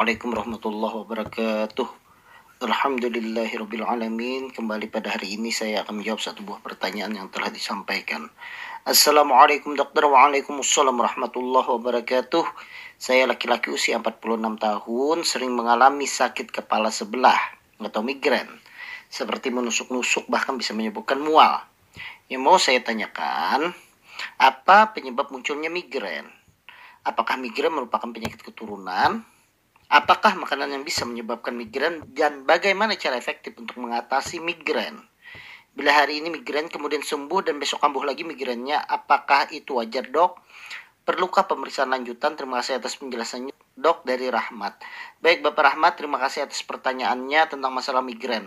Assalamualaikum warahmatullahi wabarakatuh. Alhamdulillahirrabbilalamin Kembali pada hari ini saya akan menjawab satu buah pertanyaan yang telah disampaikan Assalamualaikum dokter Waalaikumsalam warahmatullahi wabarakatuh Saya laki-laki usia 46 tahun Sering mengalami sakit kepala sebelah Atau migrain Seperti menusuk-nusuk bahkan bisa menyebabkan mual Yang mau saya tanyakan Apa penyebab munculnya migrain? Apakah migrain merupakan penyakit keturunan? Apakah makanan yang bisa menyebabkan migrain dan bagaimana cara efektif untuk mengatasi migrain? Bila hari ini migrain kemudian sembuh dan besok kambuh lagi migrainnya, apakah itu wajar dok? Perlukah pemeriksaan lanjutan? Terima kasih atas penjelasannya dok dari Rahmat. Baik Bapak Rahmat, terima kasih atas pertanyaannya tentang masalah migrain.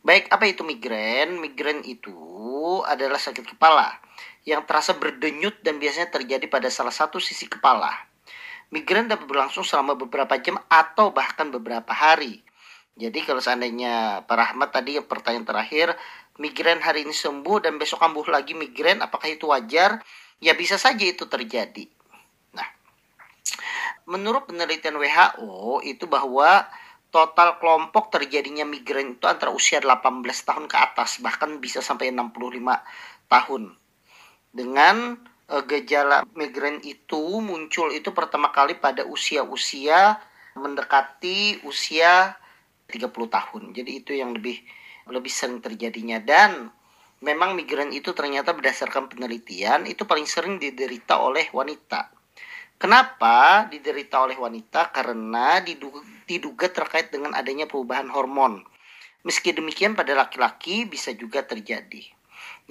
Baik, apa itu migrain? Migrain itu adalah sakit kepala yang terasa berdenyut dan biasanya terjadi pada salah satu sisi kepala. Migrain dapat berlangsung selama beberapa jam atau bahkan beberapa hari. Jadi kalau seandainya Pak Rahmat tadi yang pertanyaan terakhir, migrain hari ini sembuh dan besok kambuh lagi migrain, apakah itu wajar? Ya bisa saja itu terjadi. Nah, menurut penelitian WHO itu bahwa total kelompok terjadinya migrain itu antara usia 18 tahun ke atas, bahkan bisa sampai 65 tahun. Dengan gejala migrain itu muncul itu pertama kali pada usia-usia mendekati usia 30 tahun. Jadi itu yang lebih lebih sering terjadinya dan memang migrain itu ternyata berdasarkan penelitian itu paling sering diderita oleh wanita. Kenapa diderita oleh wanita? Karena diduga, diduga terkait dengan adanya perubahan hormon. Meski demikian pada laki-laki bisa juga terjadi.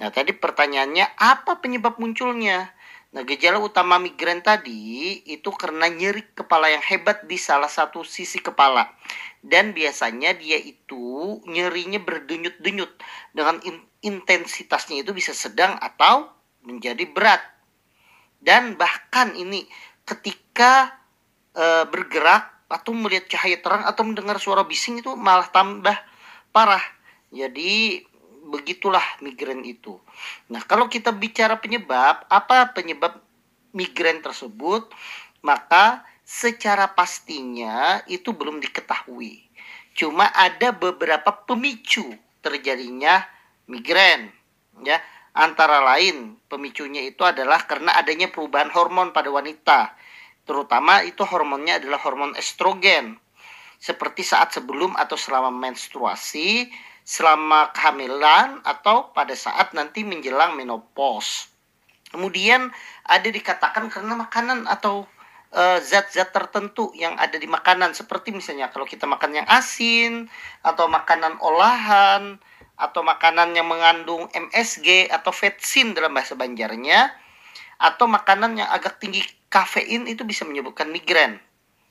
Nah, tadi pertanyaannya apa penyebab munculnya? Nah, gejala utama migrain tadi itu karena nyeri kepala yang hebat di salah satu sisi kepala. Dan biasanya dia itu nyerinya berdenyut-denyut dengan in intensitasnya itu bisa sedang atau menjadi berat. Dan bahkan ini ketika e, bergerak atau melihat cahaya terang atau mendengar suara bising itu malah tambah parah. Jadi begitulah migrain itu. Nah, kalau kita bicara penyebab, apa penyebab migrain tersebut? Maka secara pastinya itu belum diketahui. Cuma ada beberapa pemicu terjadinya migrain, ya. Antara lain pemicunya itu adalah karena adanya perubahan hormon pada wanita. Terutama itu hormonnya adalah hormon estrogen. Seperti saat sebelum atau selama menstruasi, selama kehamilan atau pada saat nanti menjelang menopause. Kemudian ada dikatakan karena makanan atau eh, zat-zat uh, tertentu yang ada di makanan seperti misalnya kalau kita makan yang asin atau makanan olahan atau makanan yang mengandung MSG atau vetsin dalam bahasa Banjarnya atau makanan yang agak tinggi kafein itu bisa menyebabkan migrain.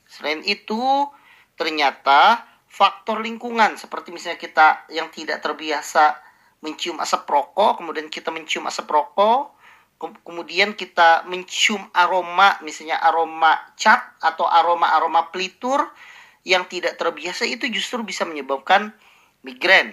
Selain itu, ternyata faktor lingkungan seperti misalnya kita yang tidak terbiasa mencium asap rokok kemudian kita mencium asap rokok kemudian kita mencium aroma misalnya aroma cat atau aroma-aroma pelitur yang tidak terbiasa itu justru bisa menyebabkan migrain.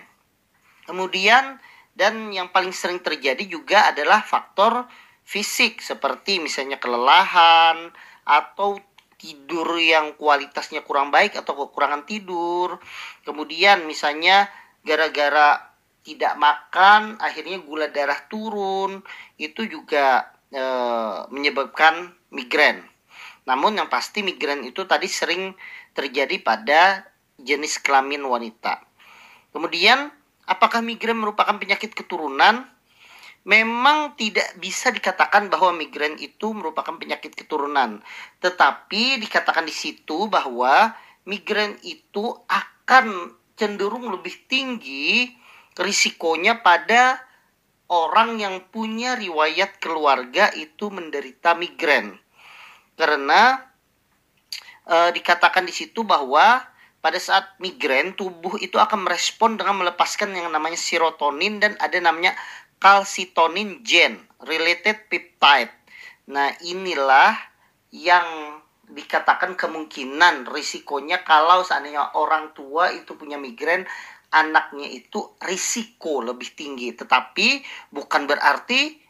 Kemudian dan yang paling sering terjadi juga adalah faktor fisik seperti misalnya kelelahan atau tidur yang kualitasnya kurang baik atau kekurangan tidur. Kemudian misalnya gara-gara tidak makan akhirnya gula darah turun itu juga e, menyebabkan migrain. Namun yang pasti migrain itu tadi sering terjadi pada jenis kelamin wanita. Kemudian apakah migrain merupakan penyakit keturunan? Memang tidak bisa dikatakan bahwa migrain itu merupakan penyakit keturunan. Tetapi dikatakan di situ bahwa migrain itu akan cenderung lebih tinggi risikonya pada orang yang punya riwayat keluarga itu menderita migrain. Karena e, dikatakan di situ bahwa pada saat migrain tubuh itu akan merespon dengan melepaskan yang namanya serotonin dan ada namanya calcitonin gen related peptide. Nah, inilah yang dikatakan kemungkinan risikonya kalau seandainya orang tua itu punya migrain anaknya itu risiko lebih tinggi tetapi bukan berarti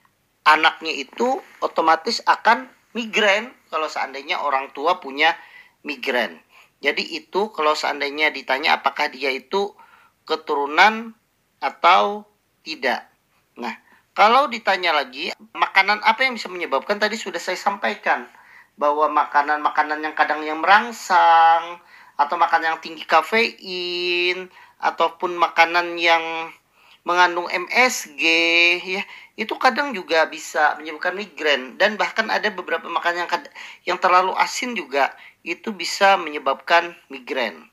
anaknya itu otomatis akan migrain kalau seandainya orang tua punya migrain Jadi itu kalau seandainya ditanya apakah dia itu keturunan atau tidak. Nah, kalau ditanya lagi makanan apa yang bisa menyebabkan tadi sudah saya sampaikan bahwa makanan-makanan yang kadang yang merangsang atau makanan yang tinggi kafein ataupun makanan yang mengandung MSG ya itu kadang juga bisa menyebabkan migrain dan bahkan ada beberapa makanan yang yang terlalu asin juga itu bisa menyebabkan migrain.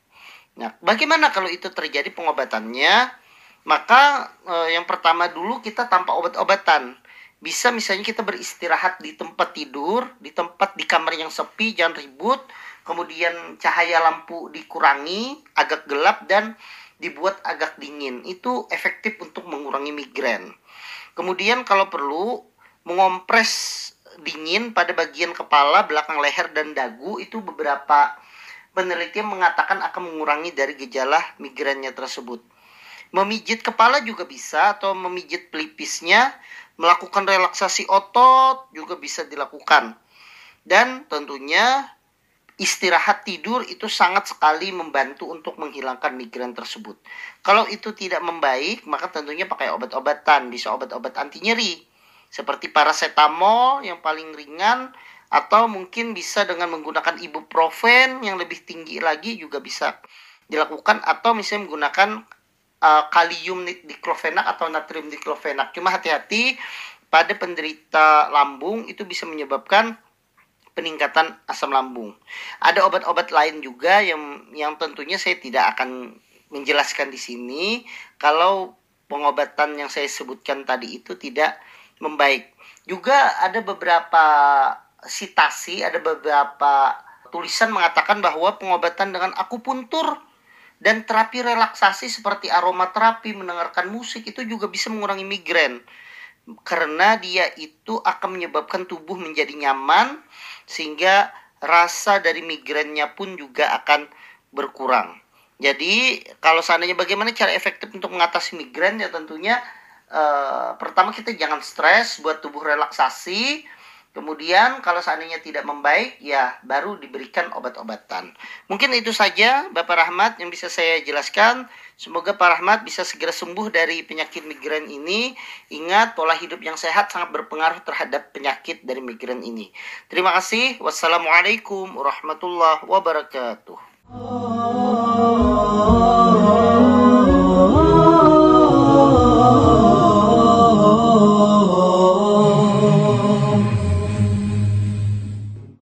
Nah, bagaimana kalau itu terjadi pengobatannya? Maka eh, yang pertama dulu kita tanpa obat-obatan. Bisa misalnya kita beristirahat di tempat tidur, di tempat di kamar yang sepi, jangan ribut. Kemudian cahaya lampu dikurangi, agak gelap dan dibuat agak dingin. Itu efektif untuk mengurangi migrain. Kemudian kalau perlu mengompres dingin pada bagian kepala, belakang leher dan dagu itu beberapa penelitian mengatakan akan mengurangi dari gejala migrainnya tersebut. Memijit kepala juga bisa atau memijit pelipisnya, melakukan relaksasi otot juga bisa dilakukan. Dan tentunya istirahat tidur itu sangat sekali membantu untuk menghilangkan migrain tersebut. Kalau itu tidak membaik, maka tentunya pakai obat-obatan, bisa obat-obat anti nyeri seperti paracetamol yang paling ringan atau mungkin bisa dengan menggunakan ibuprofen yang lebih tinggi lagi juga bisa dilakukan atau misalnya menggunakan uh, kalium diklofenak atau natrium diklofenak. Cuma hati-hati pada penderita lambung itu bisa menyebabkan peningkatan asam lambung. Ada obat-obat lain juga yang yang tentunya saya tidak akan menjelaskan di sini kalau pengobatan yang saya sebutkan tadi itu tidak membaik. Juga ada beberapa sitasi, ada beberapa tulisan mengatakan bahwa pengobatan dengan akupuntur dan terapi relaksasi seperti aromaterapi, mendengarkan musik itu juga bisa mengurangi migrain. Karena dia itu akan menyebabkan tubuh menjadi nyaman sehingga rasa dari migrainnya pun juga akan berkurang. Jadi kalau seandainya bagaimana cara efektif untuk mengatasi migrain? Ya tentunya uh, pertama kita jangan stres buat tubuh relaksasi Kemudian kalau seandainya tidak membaik, ya baru diberikan obat-obatan. Mungkin itu saja Bapak Rahmat yang bisa saya jelaskan. Semoga Pak Rahmat bisa segera sembuh dari penyakit migrain ini. Ingat, pola hidup yang sehat sangat berpengaruh terhadap penyakit dari migrain ini. Terima kasih. Wassalamualaikum warahmatullahi wabarakatuh.